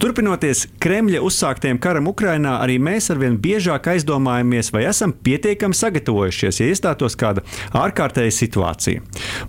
Turpinoties Kremļa uzsāktiem karam Ukrainā, arī mēs arvien biežāk aizdomājamies, vai esam pietiekami sagatavojušies, ja iestātos kāda ārkārtēja situācija.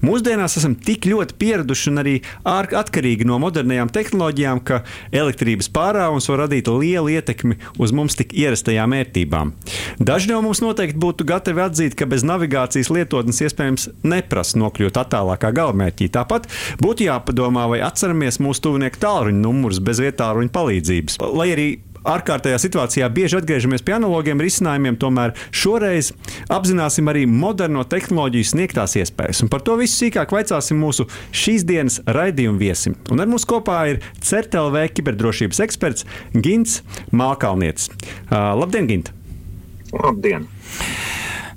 Mūsdienās esam tik ļoti pieraduši un arī atkarīgi no modernajām tehnoloģijām, ka elektrības pārāvums var radīt lielu ietekmi uz mums tik ierastajām ērtībām. Daži no mums noteikti būtu gatavi atzīt, ka bez navigācijas lietotnes iespējams neprasa nokļūt attālāk kā galamērķī. Tāpat būtu jāpadomā, vai atceramies mūsu tuvinieku tālruņa numurus bez vietāluņa palīdzības. Lai arī ārkārtējā situācijā bieži atgriežamies pie analogiem risinājumiem, tomēr šoreiz apzināsim arī moderno tehnoloģiju sniegtās iespējas. Un par to visu sīkāk vaicāsim mūsu šīs dienas raidījuma viesim. Un ar mums kopā ir CERTLV kiberdrošības eksperts Gins Mākalnietis. Uh, labdien, Gint! Labdien!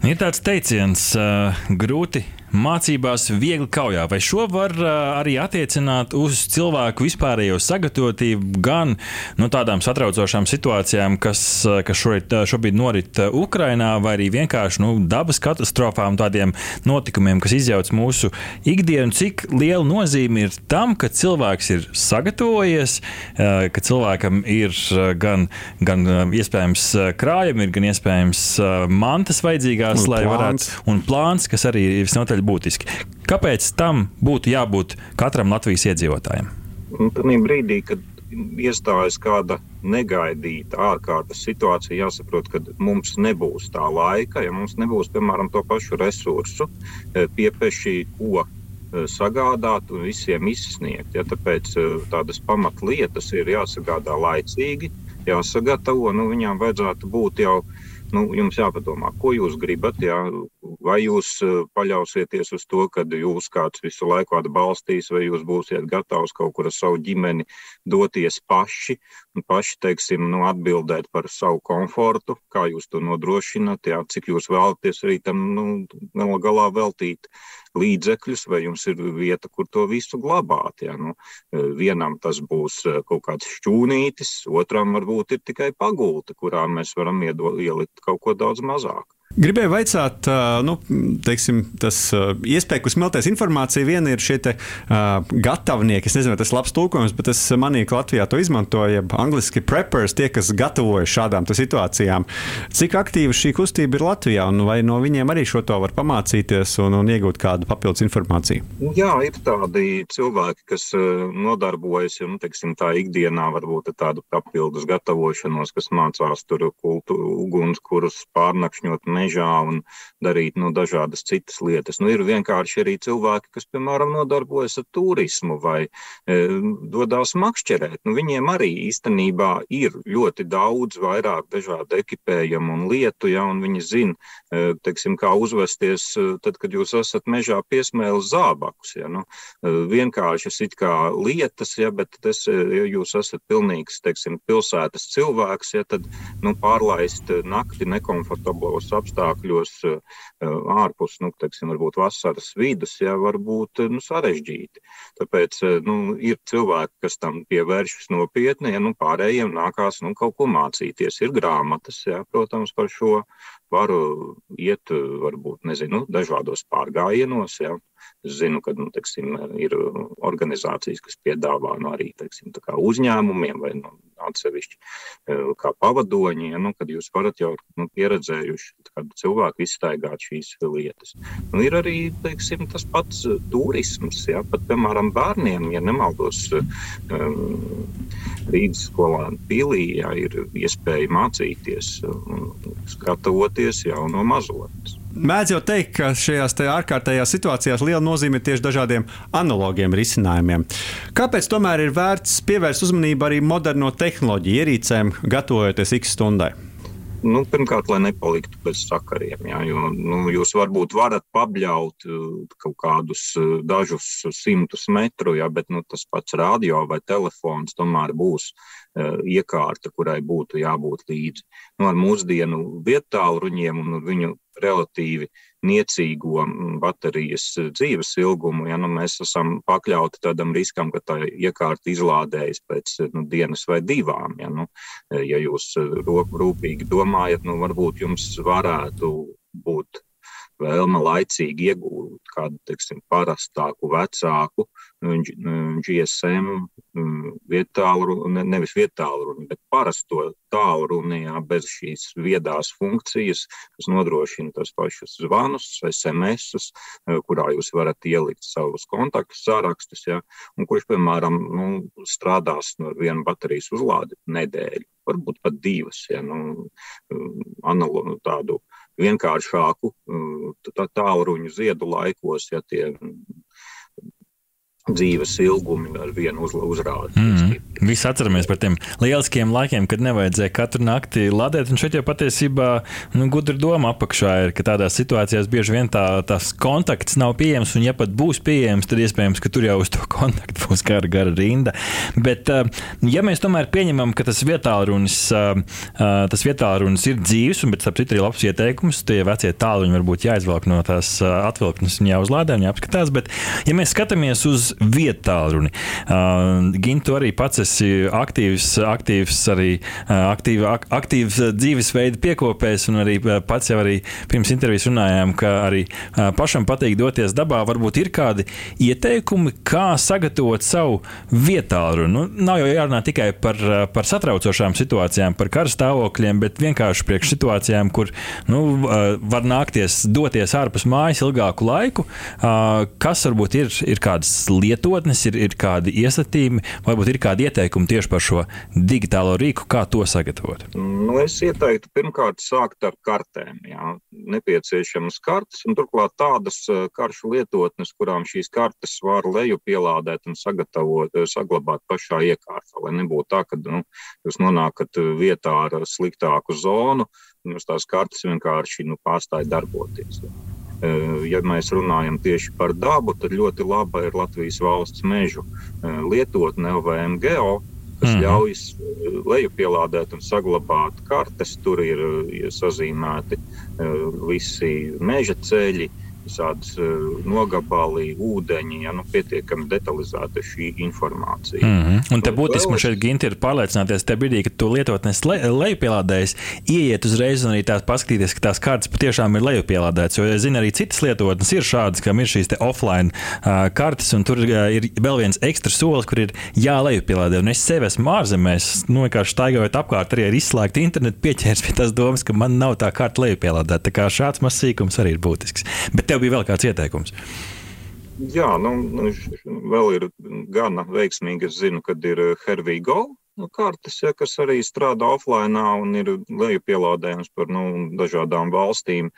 Ir tāds teiciens, uh, grūti mācībās viegli kaujā. Vai šo var arī attiecināt uz cilvēku vispārējo sagatavotību gan nu, tādām satraucošām situācijām, kas, kas šorīt, šobrīd norit Ukrajinā, vai arī vienkārši nu, dabas katastrofām, tādiem notikumiem, kas izjauc mūsu ikdienu? Cik liela nozīme ir tam, ka cilvēks ir sagatavojies, ka cilvēkam ir gan, gan iespējams krājumi, gan iespējams mantas vajadzīgās, un lai plāns. varētu, un plāns, kas arī ir visnotaļ būtiski. Kāpēc tam būtu jābūt katram Latvijas iedzīvotājam? Tajā brīdī, kad iestājas kāda negaidīta ārkārtas situācija, jāsaprot, ka mums nebūs tā laika, ja mums nebūs, piemēram, to pašu resursu, e, piepeši, ko e, sagādāt un visiem izsniegt. Ja, tāpēc e, tādas pamatlietas ir jāsagādā laicīgi, jāsagatavo. Nu, viņām vajadzētu būt jau nu, jums jāpadomā, ko jūs gribat. Jā, vai jūs eh, paļausieties uz to, ka jūs kāds visu laiku atbalstīs, vai jūs būsiet gatavs kaut kur ar savu ģimeni doties paši un paši teiksim, nu, atbildēt par savu komfortu, kā jūs to nodrošināt, jā, cik jūs vēlaties arī tam nu, galā veltīt līdzekļus, vai jums ir vieta, kur to visu glabāt. Ja? Nu, vienam tas būs eh, kaut kāds šķūnītis, otram varbūt ir tikai pagulta, kurā mēs varam ielikt kaut ko daudz mazāk. Gribēju jautāt, nu, teiksim, tas iespēja, kur smelties informācija. Viena ir šie te, uh, gatavnieki, es nezinu, tas ir labs tulkojums, bet es manīju, ka Latvijā to izmantoja. Angliski preppers, tie, kas gatavojas šādām situācijām. Cik aktīva šī kustība ir Latvijā, un vai no viņiem arī šo to var pamācīties un, un iegūt kādu papildus informāciju? Jā, ir tādi cilvēki, kas nodarbojas, nu, teiksim, tā ikdienā varbūt tādu papildus gatavošanos, kas mācās tur kultu, ugunskurus pārnakšņot mežā un darīt nu, dažādas citas lietas. Nu, ir vienkārši arī cilvēki, kas, piemēram, nodarbojas ar turismu vai e, dodas makšķerēt. Nu, viņiem arī īstenībā ir ļoti daudz vairāk dažādu ekipējumu un lietu, ja, un viņi zina, e, teiksim, kā uzvesties e, tad, kad jūs esat mežā piesmēlis zābakus. Ja, nu, e, vienkāršas it kā lietas, ja, bet tas, ja jūs esat pilnīgs, teiksim, pilsētas cilvēks, ja, tad nu, pārlaist nakti nekomfortablos apstākļos apstākļos eh, ārpus, nu, teiksim, varbūt vasaras vidus, jā, var būt nu, sarežģīti. Tāpēc eh, nu, ir cilvēki, kas tam pievēršas nopietni, ja nu, pārējiem nākās nu, kaut ko mācīties. Ir grāmatas, jā, protams, par šo varu iet, varbūt, nezinu, dažādos pārgājienos. Jā. Es zinu, ka nu, teksim, ir organizācijas, kas piedāvā nu, arī teksim, uzņēmumiem vai nu, atsevišķi e, kā pavadoņi, ja, nu, kad jūs varat jau nu, pieredzējuši cilvēku izstaigāt šīs lietas. Nu, ir arī teiksim, tas pats turisms, ja, pat piemēram bērniem, ja nemaldos, um, Rīgas skolā Pilī ja, ir iespēja mācīties un gatavoties jau no mazotnes. Mēdz jau teikt, ka šajās ārkārtējās situācijās liela nozīme ir tieši dažādiem analogiem risinājumiem. Kāpēc tomēr ir vērts pievērst uzmanību arī moderno tehnoloģiju ierīcēm, gatavojoties X stundai? Nu, pirmkārt, lai nepaliktu bez sakariem. Jā, jo, nu, jūs varbūt varat pabļaut uh, kaut kādus uh, dažus simtus metru, jā, bet nu, tas pats radio vai telefons tomēr būs iekārta, kurai būtu jābūt līdzi. Nu, ar mūsdienu vietāluņiem un viņu relatīvi niecīgo baterijas dzīves ilgumu, ja nu, mēs esam pakļauti tādam riskam, ka tā iekārta izlādējas pēc nu, dienas vai divām. Ja, nu, ja jūs rūpīgi domājat, nu, varbūt jums varētu būt vēlme laicīgi iegūt kādu teiksim, parastāku, vecāku GSM vietālu, ne, nevis vietālu runu, bet parasto tālruni, jā, bez šīs viedās funkcijas, kas nodrošina tos pašus zvanus, SMS, kurā jūs varat ielikt savus kontaktu sārakstus, jā, un kurš, piemēram, nu, strādās no viena baterijas uzlādi nedēļu, varbūt pat divas, ja, nu, analogu tādu vienkāršāku uh, tālruņu ziedu laikos, ja tie dzīves ilgumi ar vienu uz, uzrādi. Mm. Visi atceramies par tiem lieliskiem laikiem, kad nevajadzēja katru nakti ladēt. Un šeit jau patiesībā nu, gudra doma apakšā ir, ka tādās situācijās bieži vien tā, tas kontakts nav pieejams. Un, ja pat būs pieejams, tad iespējams, ka tur jau uz to kontaktu būs gara, gara rinda. Bet, uh, ja mēs tomēr pieņemam, ka tas vietālunis, uh, uh, tas vietālunis ir dzīves, un pēc tam ir labs ieteikums, tie vecie tāluņi varbūt jāizvelk no tās atvilknes un jāuzlādē un jāapskatās. Bet, ja mēs skatāmies uz vietālruni. Uh, Gint, tu arī pats esi aktīvs, aktīvs arī aktīv, aktīvs dzīvesveida piekopējs, un arī pats jau arī pirms intervijas runājām, ka arī pašam patīk doties dabā. Varbūt ir kādi ieteikumi, kā sagatavot savu vietālruni. Nu, nav jau jārunā tikai par, par satraucošām situācijām, par karstāvokļiem, bet vienkārši priekš situācijām, kur nu, var nākties doties ārpus mājas ilgāku laiku. Kas varbūt ir, ir kādas lietotnes, ir, ir kādi iestatījumi, varbūt ir kādi ieteikumi tieši par šo digitālo rīku, kā to sagatavot? Nu, es ieteiktu pirmkārt sākt ar kartēm. Jā. Nepieciešamas kartes, un turklāt tādas eh, karšu lietotnes, kurām šīs kartes var leju pielādēt un sagatavot, eh, saglabāt pašā iekārtā, lai nebūtu tā, ka nu, jūs nonākat vietā ar sliktāku zonu, un jūs tās kartes vienkārši nu, pārstāja darboties. Eh, ja mēs runājam tieši par dabu, tad ļoti laba ir Latvijas valsts mežu lietotne LVMGO, kas mm ļauj lejupielādēt un saglabāt kartes. Tur ir sazīmēti visi meža ceļi, visādas uh, nogabali, ūdeņi, ja nu, pietiekami detalizēta šī informācija. Mm -hmm. Un te būtiski man šeit Ginti ir pārliecināties, tajā brīdī, kad tu lietotnes le, lejupielādējies, ieiet uzreiz un arī tās paskatīties, ka tās kartes patiešām ir lejupielādētas. Jo es zinu, arī citas lietotnes ir šādas, kam ir šīs offline uh, kartes, un tur uh, ir vēl viens ekstra solis, kur ir jālejupielādē. Un es sevi esmu ārzemēs, nu, vienkārši staigājot apkārt, arī ar izslēgtu internetu pieķēries pie tās domas, ka man nav tā karta lejupielādēta. Tā kā šāds mazs sīkums arī ir būtisks. Bet tev bija vēl kāds ieteikums? Jā, nu, nu vēl ir gana veiksmīgi. Es zinu, kad ir Hervīgo nu, kartes, ja, kas arī strādā offline un ir lejupielādējums par nu, dažādām valstīm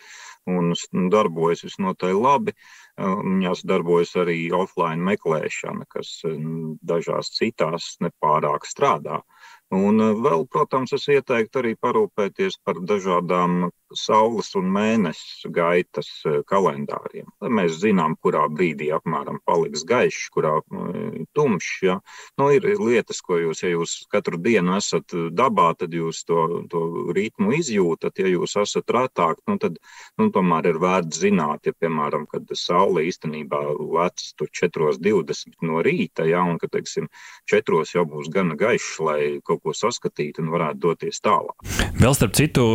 un darbojas visnotaļ labi. Viņās darbojas arī offline meklēšana, kas dažās citās nepārāk strādā. Un vēl, protams, es ieteiktu arī parūpēties par dažādām saules un mēneša gaitas kalendāriem. Lai mēs zinām, kurā brīdī apmēram paliks gaišs, kurā tumšs. Ja? Nu, ir lietas, ko jūs, ja jūs katru dienu esat dabā, tad jūs to, to ritmu izjūtat. Ja jūs esat rētāk, nu, tad nu, tomēr ir vērts zināt, ja, piemēram, kad saule īstenībā lec tur 4.20 no rīta, ja? un ka, teiksim, 4. jau būs gana gaišs, lai kaut ko saskatītu un varētu doties tālāk. Vēl starp citu,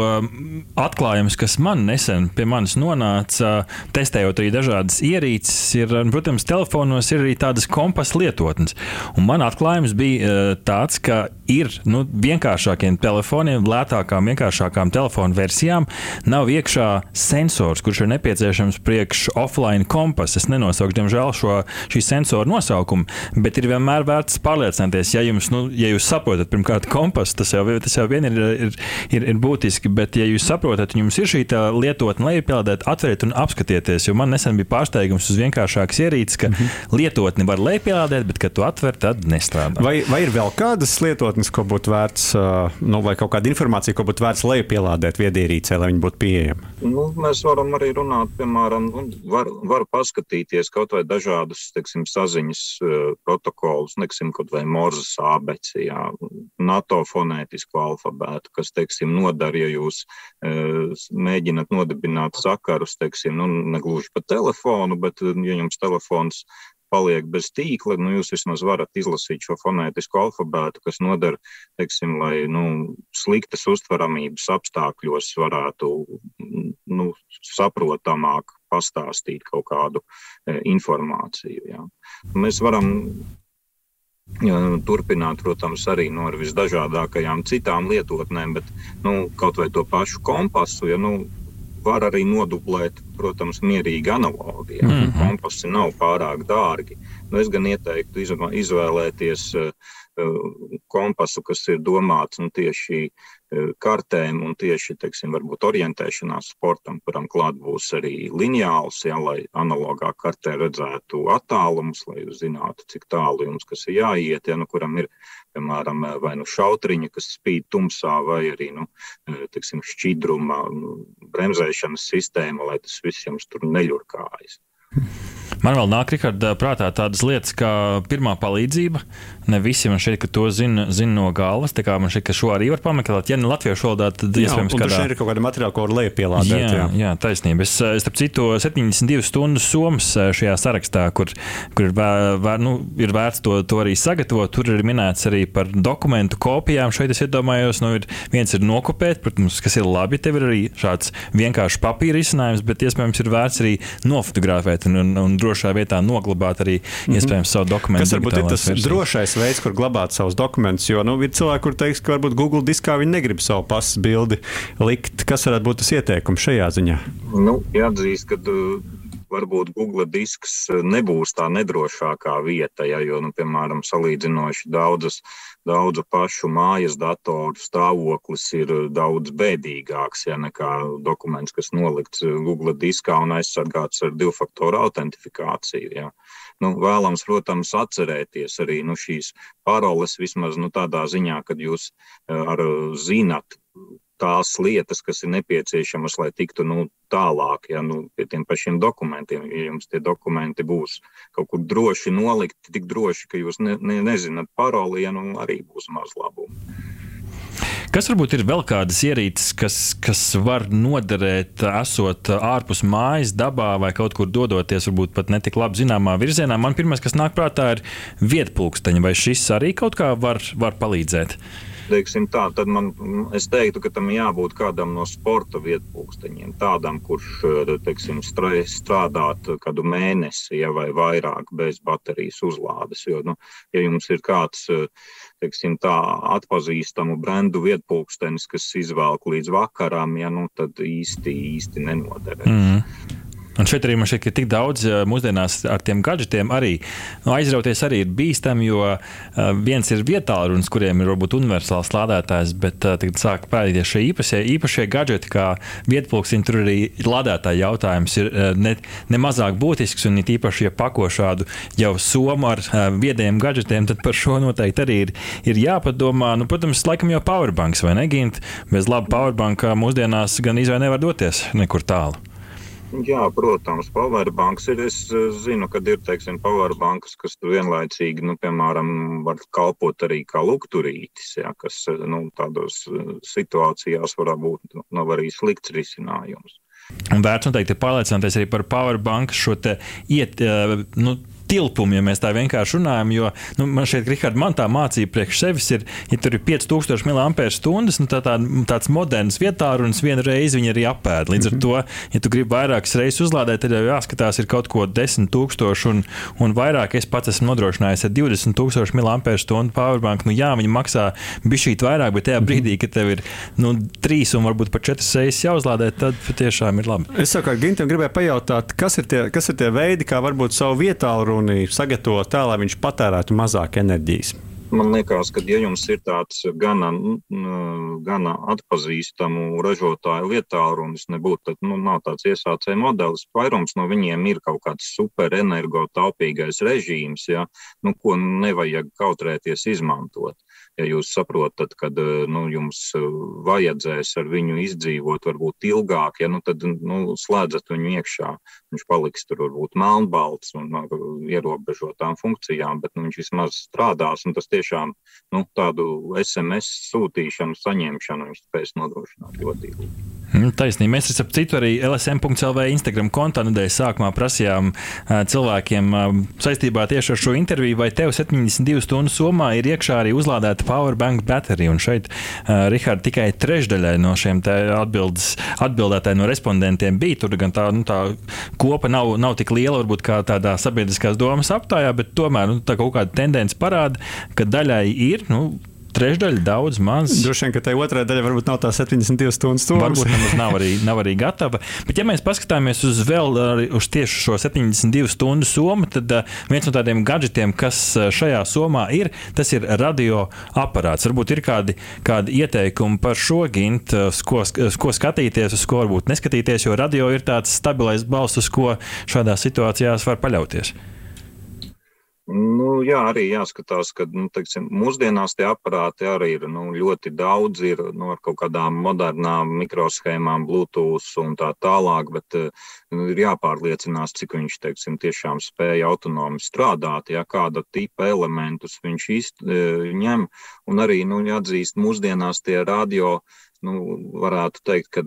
atklāt atklājums, kas man nesen pie manis nonāca, testējot arī dažādas ierīces, ir, protams, telefonos ir arī tādas kompasa lietotnes. Un man atklājums bija eh, tāds, ka ir nu, vienkāršākiem telefoniem, lētākām, vienkāršākām telefonu versijām nav iekšā sensors, kurš ir nepieciešams priekš offline kompasa. Es nenosaukšu, diemžēl, šo šī sensora nosaukumu, bet ir vienmēr vērts pārliecināties, ja, jums, nu, ja jūs saprotat, pirmkārt, kompasu, tas jau, tas jau vien ir, ir, ir, ir būtiski, bet ja jūs saprotat, jums ir šī lietotne lejupielādēt, atveriet un apskatieties. Jo man nesen bija pārsteigums uz vienkāršākas ierīces, ka mm -hmm. lietotni var lejupielādēt, bet, kad tu atver, tad nestrādā. Vai, vai ir vēl kādas lietotnes? Vietnes, ko būtu vērts, nu, vai kaut kāda informācija, ko būtu vērts lejupielādēt viedierīcē, lai viņi būtu pieejami? Nu, mēs varam arī runāt, piemēram, nu, var, var paskatīties kaut vai dažādus teiksim, saziņas protokolus, neksim, kaut vai Morzas abeci, jā, NATO fonētisku alfabētu, kas, teiksim, nodara, ja jūs mēģināt nodibināt sakarus, teiksim, nu, negluži pa telefonu, bet, ja jums telefons paliek bez tīkla, nu, jūs vismaz varat izlasīt šo fonētisku alfabētu, kas noder, teiksim, lai nu, sliktas uztveramības apstākļos varētu nu, saprotamāk pastāstīt kaut kādu e, informāciju. Jā. Mēs varam Turpināt, protams, arī no nu, visdažādākajām citām lietotnēm, bet nu, kaut vai to pašu kompasu, ja nu, var arī nodublēt, protams, mierīgi analogi. Ja? Mm -hmm. Kompasi nav pārāk dārgi. Nu, es gan ieteiktu izvēlēties uh, kompasu, kas ir domāts nu, tieši kartēm un tieši teiksim, orientēšanās sportam, kuram klāt būs arī lineāls, ja, lai analogā kartē redzētu attālumus, lai zinātu, cik tālu jums kas ir jāiet, ja, nu, kuram ir piemēram vai nu šautriņa, kas spīd tumsā, vai arī nu, teiksim, šķidruma nu, bremzēšanas sistēma, lai tas viss jums tur neļurkājas. Man vēl nāk, Rikard, prātā tādas lietas kā pirmā palīdzība. Ne visi man šeit to zina, zina no galvas. Tā kā man šeit, ka šo arī var pameklēt. Ja ne latviešu valodā, tad jā, iespējams, ka kādā... ir kaut kāda materiāla, ko var lejupielādēt. Jā, jā. jā, taisnība. Es, es starp citu, 72 stundu somas šajā sarakstā, kur, kur ir, vēr, nu, ir vērts to, to arī sagatavot. Tur ir minēts arī par dokumentu kopijām. Šeit es iedomājos, nu, ir, viens ir nokopēt, protams, kas ir labi. Tev ir arī šāds vienkāršs papīra izcinājums, bet iespējams ir vērts arī nofotografēt un, un, un drošā vietā noglabāt arī mm -hmm. iespējams savu dokumentu. Tas varbūt ir tas versijas. drošais veids, kur glabāt savus dokumentus. Jo nu, ir cilvēki, kur teiks, ka varbūt Google diskā viņi negrib savu pasas bildi likt. Kas varētu būt tas ieteikums šajā ziņā? Nu, jāatzīst, ka uh, varbūt Google disks nebūs tā nedrošākā vieta, ja, jo, nu, piemēram, salīdzinoši daudzas, daudzu pašu mājas datoru stāvoklis ir daudz bēdīgāks ja, nekā dokuments, kas nolikts Google diskā un aizsargāts ar divu faktoru autentifikāciju. Ja. Nu, vēlams, protams, atcerēties arī nu, šīs paroles vismaz nu, tādā ziņā, kad jūs ar, zinat tās lietas, kas ir nepieciešamas, lai tiktu nu, tālāk ja, nu, pie tiem pašiem dokumentiem. Ja jums tie dokumenti būs kaut kur droši nolikti, tik droši, ka jūs ne, ne, nezināt paroli, ja, nu, arī būs maz labumu. Kas varbūt ir vēl kādas ierīces, kas, kas var noderēt, esot ārpus mājas, dabā vai kaut kur dodoties, varbūt pat netik labi zināmā virzienā? Man pirmais, kas nāk prātā, ir vietpulksteņi, vai šis arī kaut kā var, var palīdzēt? Uh, teiksim, tā, tad man, es teiktu, ka tam jābūt kādam no sporta vietpunkteņiem, tādam, kurš teiksim, strādāt kādu mēnesi ja, vai vairāk bez baterijas uzlādes. Jo, nu, ja jums ir kāds teiksim, tā, atpazīstamu brendu vietpunktenis, kas izvelk līdz vakaram, ja, nu, tad īsti, īsti nenoderēs. Mm. Un šeit arī man šķiet, ka tik daudz eh, mūsdienās ar tiem gadgetiem arī nu, aizrauties arī ir bīstami, jo uh, viens ir vietālurunis, kuriem ir varbūt universāls lādētājs, bet uh, tagad sāk parādīties šie īpašie, īpašie gadgeti, kā vietpulksiņi, tur arī lādētāja jautājums ir ne, ne mazāk būtisks, un it īpaši, ja pako šādu jau somu ar viediem gadgetiem, tad par šo noteikti arī ir, ir jāpadomā. Nu, protams, laikam jau powerbanks vai negint, bez laba powerbanka mūsdienās gan izvēle nevar doties nekur tālu. Jā, protams, powerbanks ir. Es eh, zinu, ka ir teiksim, powerbanks, kas vienlaicīgi, nu, piemēram, var kalpot arī kā lukturītis, jā, kas eh, nu, tādos eh, situācijās var būt nu, arī slikts risinājums. Un vērts noteikti pārliecināties arī par powerbanku šo iet, nu, tilpumu, ja mēs tā vienkārši runājam. Jo nu, man šeit, Rihard, man tā mācība priekš sevis ir, ja tur ir 5000 mAh nu, tā, tā, tāds moderns vietā runas vienu reizi viņi arī apēd. Līdz mm -hmm. ar mhm. to, ja tu gribi vairākas reizes uzlādēt, tad jau jāskatās, ir kaut ko 10,000 un, un vairāk. Es pats esmu nodrošinājis ar 20,000 mAh powerbank. Nu, jā, viņi maksā bišķīt vairāk, bet tajā mhm. brīdī, kad tev ir nu, trīs un varbūt pat četras reizes jāuzlādē, tad patiešām ir labi. Es savukārt Gintam gribēju pajautāt, kas ir tie, kas ir tie veidi, kā varbūt savu vietālu runu sagatavot tā, lai viņš patērētu mazāk enerģijas. Man liekas, ka, ja jums ir tāds gana, gana atpazīstamu ražotāju lietālrunis, nebūtu, tad nu, nav tāds iesācēja modelis. Vairums no viņiem ir kaut kāds superenergotaupīgais režīms, ja, nu, ko nevajag kautrēties izmantot ja jūs saprotat, ka eh, nu, jums eh, vajadzēs ar viņu izdzīvot varbūt ilgāk, ja, nu, tad nu, slēdzat viņu iekšā. Viņš paliks tur varbūt melnbalts un ar ierobežotām funkcijām, bet nu, viņš vismaz strādās, un tas tiešām nu, tādu SMS sūtīšanu, saņemšanu viņš spēs nodrošināt ļoti ilgi. Mm, taisnība. Mēs ap citu arī LSM.CLV Instagram kontā nedēļas sākumā prasījām cilvēkiem saistībā tieši ar šo interviju, vai tev 72 stundu somā ir iekšā arī uzlādēta powerbank baterija. Un šeit, Rihard, tikai trešdaļai no šiem atbildes, atbildētāji no respondentiem bija. Tur gan tā, nu, tā kopa nav, nav tik liela, varbūt kā tādā sabiedriskās domas aptājā, bet tomēr nu, tā kaut kāda tendence parāda, ka daļai ir. Nu, trešdaļa daudz maz. Droši vien, ka tai otrai daļai varbūt nav tā 72 stundas stūra. Varbūt nemaz nav arī, nav arī gatava. Bet, ja mēs paskatāmies uz vēl uz tieši šo 72 stundu somu, tad uh, viens no tādiem gadgetiem, kas šajā somā ir, tas ir radioaparāts. Varbūt ir kādi, kādi ieteikumi par šo gintu, uz ko, uz ko skatīties, uz ko varbūt neskatīties, jo radio ir tāds stabilais balss, uz ko šādās situācijās var paļauties. Nu, jā, arī jāskatās, ka nu, teiksim, mūsdienās tie aparāti arī ir nu, ļoti daudz, ir nu, ar kaut kādām modernām mikroshēmām, Bluetooth un tā tālāk, bet nu, ir jāpārliecinās, cik viņš teiksim, tiešām spēja autonomi strādāt, ja kāda tipa elementus viņš īst, ņem. Un arī nu, jāatzīst, mūsdienās tie radio nu, varētu teikt, ka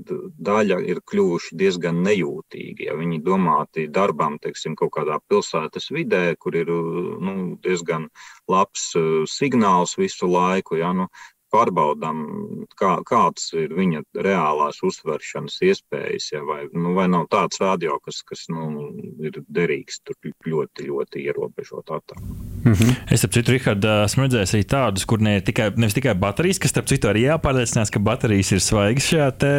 daļa ir kļuvuši diezgan nejūtīgi. Ja viņi domāti darbam, teiksim, kaut kādā pilsētas vidē, kur ir nu, diezgan labs uh, signāls visu laiku, ja, nu, pārbaudām, kā, kāds ir viņa reālās uztveršanas iespējas, ja, vai, nu, vai nav tāds radio, kas, kas nu, ir derīgs tur ļoti, ļoti ierobežot attālumu. Mm -hmm. Es, ap citu, Rihard, esmu redzējis arī tādus, kur ne tikai, nevis tikai baterijas, kas, starp citu, arī jāpārliecinās, ka baterijas ir svaigas šajā te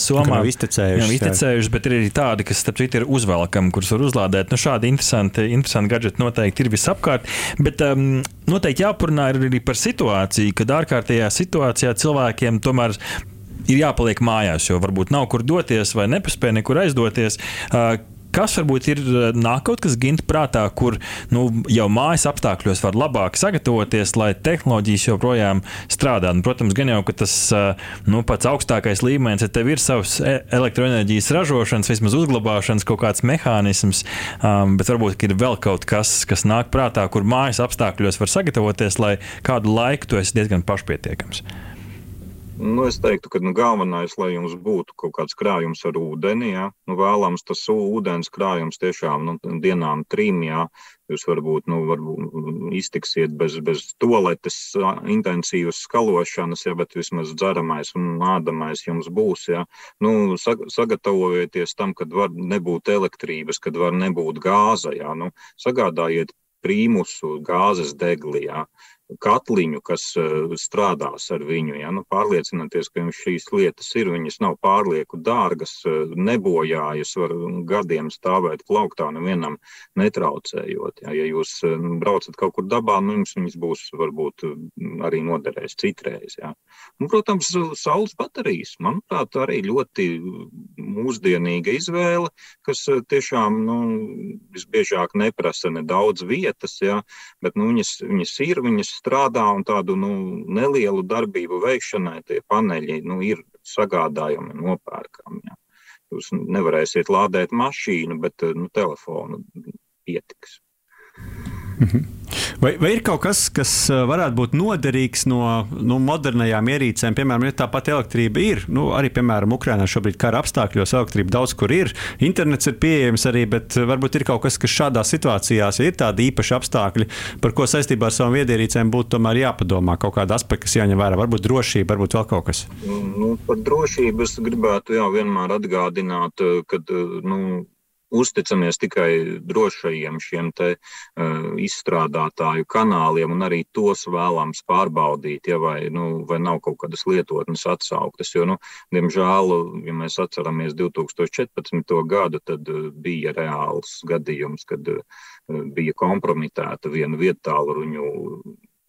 somā. Nav iztecējušas. Nav iztecējušas, bet ir arī tādi, kas, starp citu, ir uzvelkami, kurus var uzlādēt. Nu, šādi interesanti, interesanti gadgeti noteikti ir visapkārt, bet um, noteikti jāparunā arī par situāciju, kad ārkārtējā situācijā cilvēkiem tomēr ir jāpaliek mājās, jo varbūt nav kur doties vai nepaspēja nekur aizdoties. Kas varbūt ir nāk kaut kas gimta prātā, kur nu, jau mājas apstākļos var labāk sagatavoties, lai tehnoloģijas joprojām strādā. Nu, protams, gan jau tas nu, pats augstākais līmenis, ja tev ir savs e, elektroenerģijas ražošanas, vismaz uzglabāšanas kaut kāds mehānisms, um, bet varbūt ir vēl kaut kas, kas nāk prātā, kur mājas apstākļos var sagatavoties, lai kādu laiku tu esi diezgan pašpietiekams. Nu, es teiktu, ka nu, galvenais, lai jums būtu kaut kāds krājums ar ūdeni, ja? nu, vēlams tas ūdens krājums tiešām nu, dienām trim, ja? jūs varbūt, nu, varbūt iztiksiet bez, bez toaletes intensīvas skalošanas, ja? bet vismaz dzeramais un ādamais jums būs. Ja? Nu, sagatavojieties tam, kad var nebūt elektrības, kad var nebūt gāza, ja? nu, sagādājiet prīmusu gāzes degli. Ja? Katliņu, kas eh, strādās ar viņu. Ja? Nu, pārliecināties, ka jums šīs lietas ir, viņas nav pārlieku dārgas, eh, nebojājas, var gadiem stāvēt plauktā, nevienam netraucējot. Ja, ja jūs eh, braucat kaut kur dabā, nu, jums viņas būs varbūt arī noderēs citreiz. Ja. Un, protams, saules baterijas, manuprāt, arī ļoti mūsdienīga izvēle, kas tiešām nu, visbiežāk neprasa nedaudz vietas, ja, bet nu, viņas, viņas ir, viņas strādā un tādu nu, nelielu darbību veikšanai tie paneļi nu, ir sagādājumi, nopērkami. Ja. Jūs nevarēsiet lādēt mašīnu, bet nu, telefonu pietiks. Mhm. Vai, vai ir kaut kas, kas varētu būt noderīgs no nu, modernajām ierīcēm? Piemēram, ja tā pati elektrība ir, nu, arī, piemēram, Ukrainā šobrīd kara apstākļos elektrība daudz kur ir, internets ir pieejams arī, bet varbūt ir kaut kas, kas šādās situācijās ja ir tādi īpaši apstākļi, par ko saistībā ar savām viedierīcēm būtu tomēr jāpadomā, kaut kāda aspekta, kas jāņem vērā, varbūt drošība, varbūt vēl kaut kas. Nu, par drošību es gribētu jā, vienmēr atgādināt, ka nu, uzticamies tikai drošajiem šiem te, uh, izstrādātāju kanāliem un arī tos vēlams pārbaudīt, ja vai, nu, vai nav kaut kādas lietotnes atsauktas. Jo, nu, diemžēl, ja mēs atceramies 2014. gadu, tad uh, bija reāls gadījums, kad uh, bija kompromitēta viena vietāluņu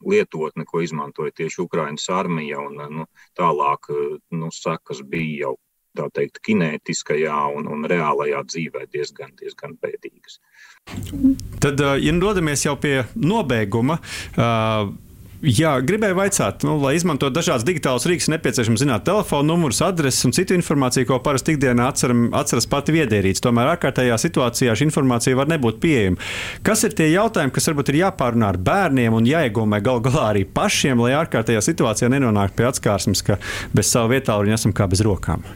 lietotne, ko izmantoja tieši Ukraiņas armija, un nu, tālāk nu, sekas bija jau tā teikt, kinētiskajā un, un reālajā dzīvē diezgan, diezgan bēdīgas. Tad, ja dodamies jau pie nobeiguma, uh, Jā, gribēju jautāt, nu, lai izmantotu dažādas digitālas rīks, nepieciešams zināt telefonu numurus, adreses un citu informāciju, ko parasti ikdienā atceram, atceras pati viedierīce. Tomēr ārkārtējā situācijā šī informācija var nebūt pieejama. Kas ir tie jautājumi, kas varbūt ir jāpārunā ar bērniem un jāiegūmē gal galā arī pašiem, lai ārkārtējā situācijā nenonāktu pie atskārsmes, ka bez savu vietālu esam kā bez rokām?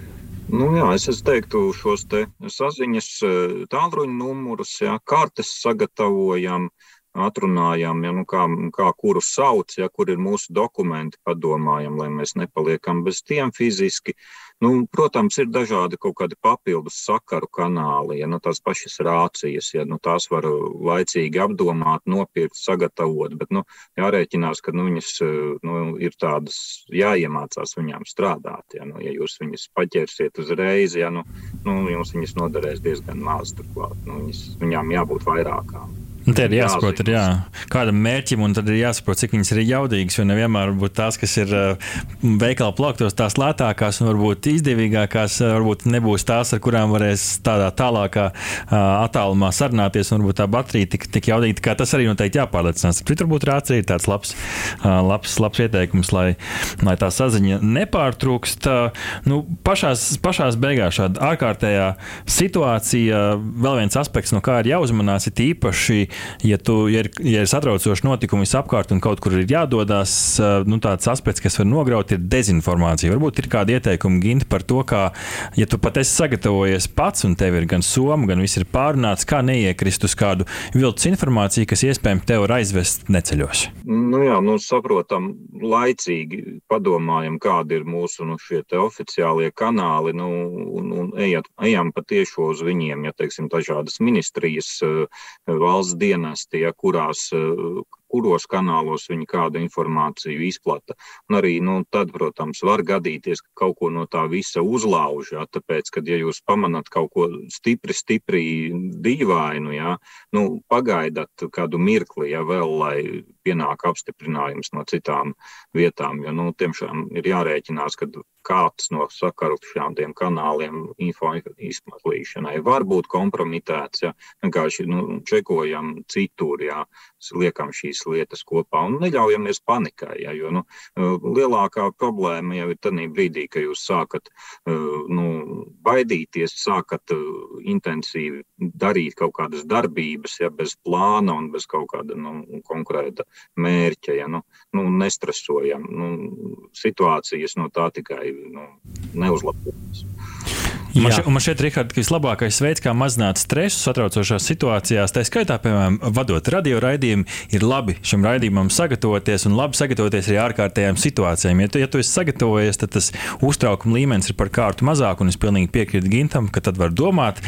Nu, jā, es, es teiktu, šos te saziņas eh, tālruņa numurus, jā, kartes sagatavojam, atrunājam, ja, nu, kā, kā kuru sauc, ja kur ir mūsu dokumenti, padomājam, lai mēs nepaliekam bez tiem fiziski. Nu, protams, ir dažādi kaut kādi papildus sakaru kanāli, ja nu, tās pašas rācijas, ja nu, tās var laicīgi apdomāt, nopirkt, sagatavot, bet nu, jārēķinās, ka nu, viņas nu, ir tādas jāiemācās viņām strādāt. Ja, nu, ja jūs viņas paķersiet uzreiz, ja, nu, nu, jums viņas noderēs diezgan maz turklāt. Nu, viņas, viņām jābūt vairākām. Nu, te ir jāsaprot, ir, jā, kādam mērķim, un tad ir jāsaprot, cik viņas ir jaudīgas. Jo nevienmēr varbūt tās, kas ir veikala plauktos, tās lētākās un varbūt izdevīgākās, varbūt nebūs tās, ar kurām varēs tādā tālākā attālumā sarunāties. Un varbūt tā baterija tik, tik jaudīga, kā tas arī noteikti jāpārliecinās. Tur varbūt rāds ir tāds labs, labs, labs ieteikums, lai, lai tā saziņa nepārtrūkst. Nu, pašās, pašās beigās šāda ārkārtējā situācija, vēl viens aspekts, no kā ir jāuzmanās, ir īpaši ja, tu, ja, ir, ja ir satraucoši notikumi visapkārt un kaut kur ir jādodas, nu, tāds aspekts, kas var nograut, ir dezinformācija. Varbūt ir kādi ieteikumi, Ginti, par to, kā, ja tu pat esi sagatavojies pats un tev ir gan soma, gan viss ir pārunāts, kā neiekrist uz kādu viltus informāciju, kas iespējams tev var aizvest neceļos. Nu jā, nu saprotam, laicīgi padomājam, kādi ir mūsu nu, oficiālie kanāli, nu, un ejat, ejam patiešo uz viņiem, ja teiksim, dažādas ministrijas, valsts dienesti, ja, kurās, kuros kanālos viņi kādu informāciju izplata. Un arī nu, tad, protams, var gadīties, ka kaut ko no tā visa uzlauž. Ja, tāpēc, kad ja jūs pamanāt kaut ko stipri, stipri dīvainu, ja, nu, pagaidat kādu mirkli, ja vēl, lai pienāk apstiprinājums no citām vietām. Jo, nu, tiemžēl ir jārēķinās, ka kāds no sakarušām kanāliem info izplatīšanai var būt kompromitēts. Ja, vienkārši nu, čekojam citur, ja, liekam šīs lietas kopā un neļaujamies panikai. Ja, jo, nu, lielākā problēma jau ir tajā brīdī, kad jūs sākat nu, baidīties, sākat intensīvi darīt kaut kādas darbības, ja bez plāna un bez kaut kāda nu, konkrēta mērķa. Ja, nu, nu, nestresojam. Nu, situācijas no tā tikai nu, neuzlabojas. Man, še, man šeit, Rihard, ka vislabākais veids, kā mazināt stresu satraucošās situācijās, tā skaitā, piemēram, vadot radio raidījumu, ir labi šim raidījumam sagatavoties un labi sagatavoties arī ārkārtējām situācijām. Ja tu, ja tu esi sagatavojies, tad tas uztraukuma līmenis ir par kārtu mazāk, un es pilnīgi piekrītu Gintam, ka tad var domāt,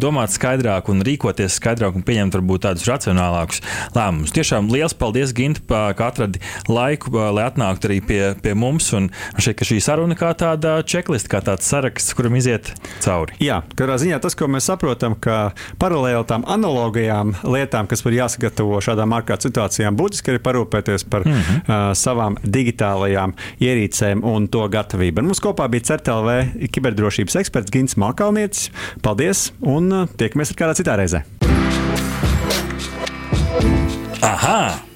domāt skaidrāk un rīkoties skaidrāk un pieņemt varbūt tādus racionālākus lēmumus. Tiešām liels paldies, Gint, ka atradi laiku, lai atnāktu arī pie, pie mums. Un šeit, šī saruna kā tāda checklist, kā tāds saraksts, kuram iziet cauri. Jā, katrā ziņā tas, ko mēs saprotam, ka paralēli tam analogajām lietām, kas var jāsagatavo šādām ārkārtas situācijām, būtiski ir parūpēties par mm -hmm. uh, savām digitālajām ierīcēm un to gatavību. Un mums kopā bija CERTLV kiberdrošības eksperts Gins Malkalnietis. Paldies un uh, tiekamies ar kādā citā reizē. Aha!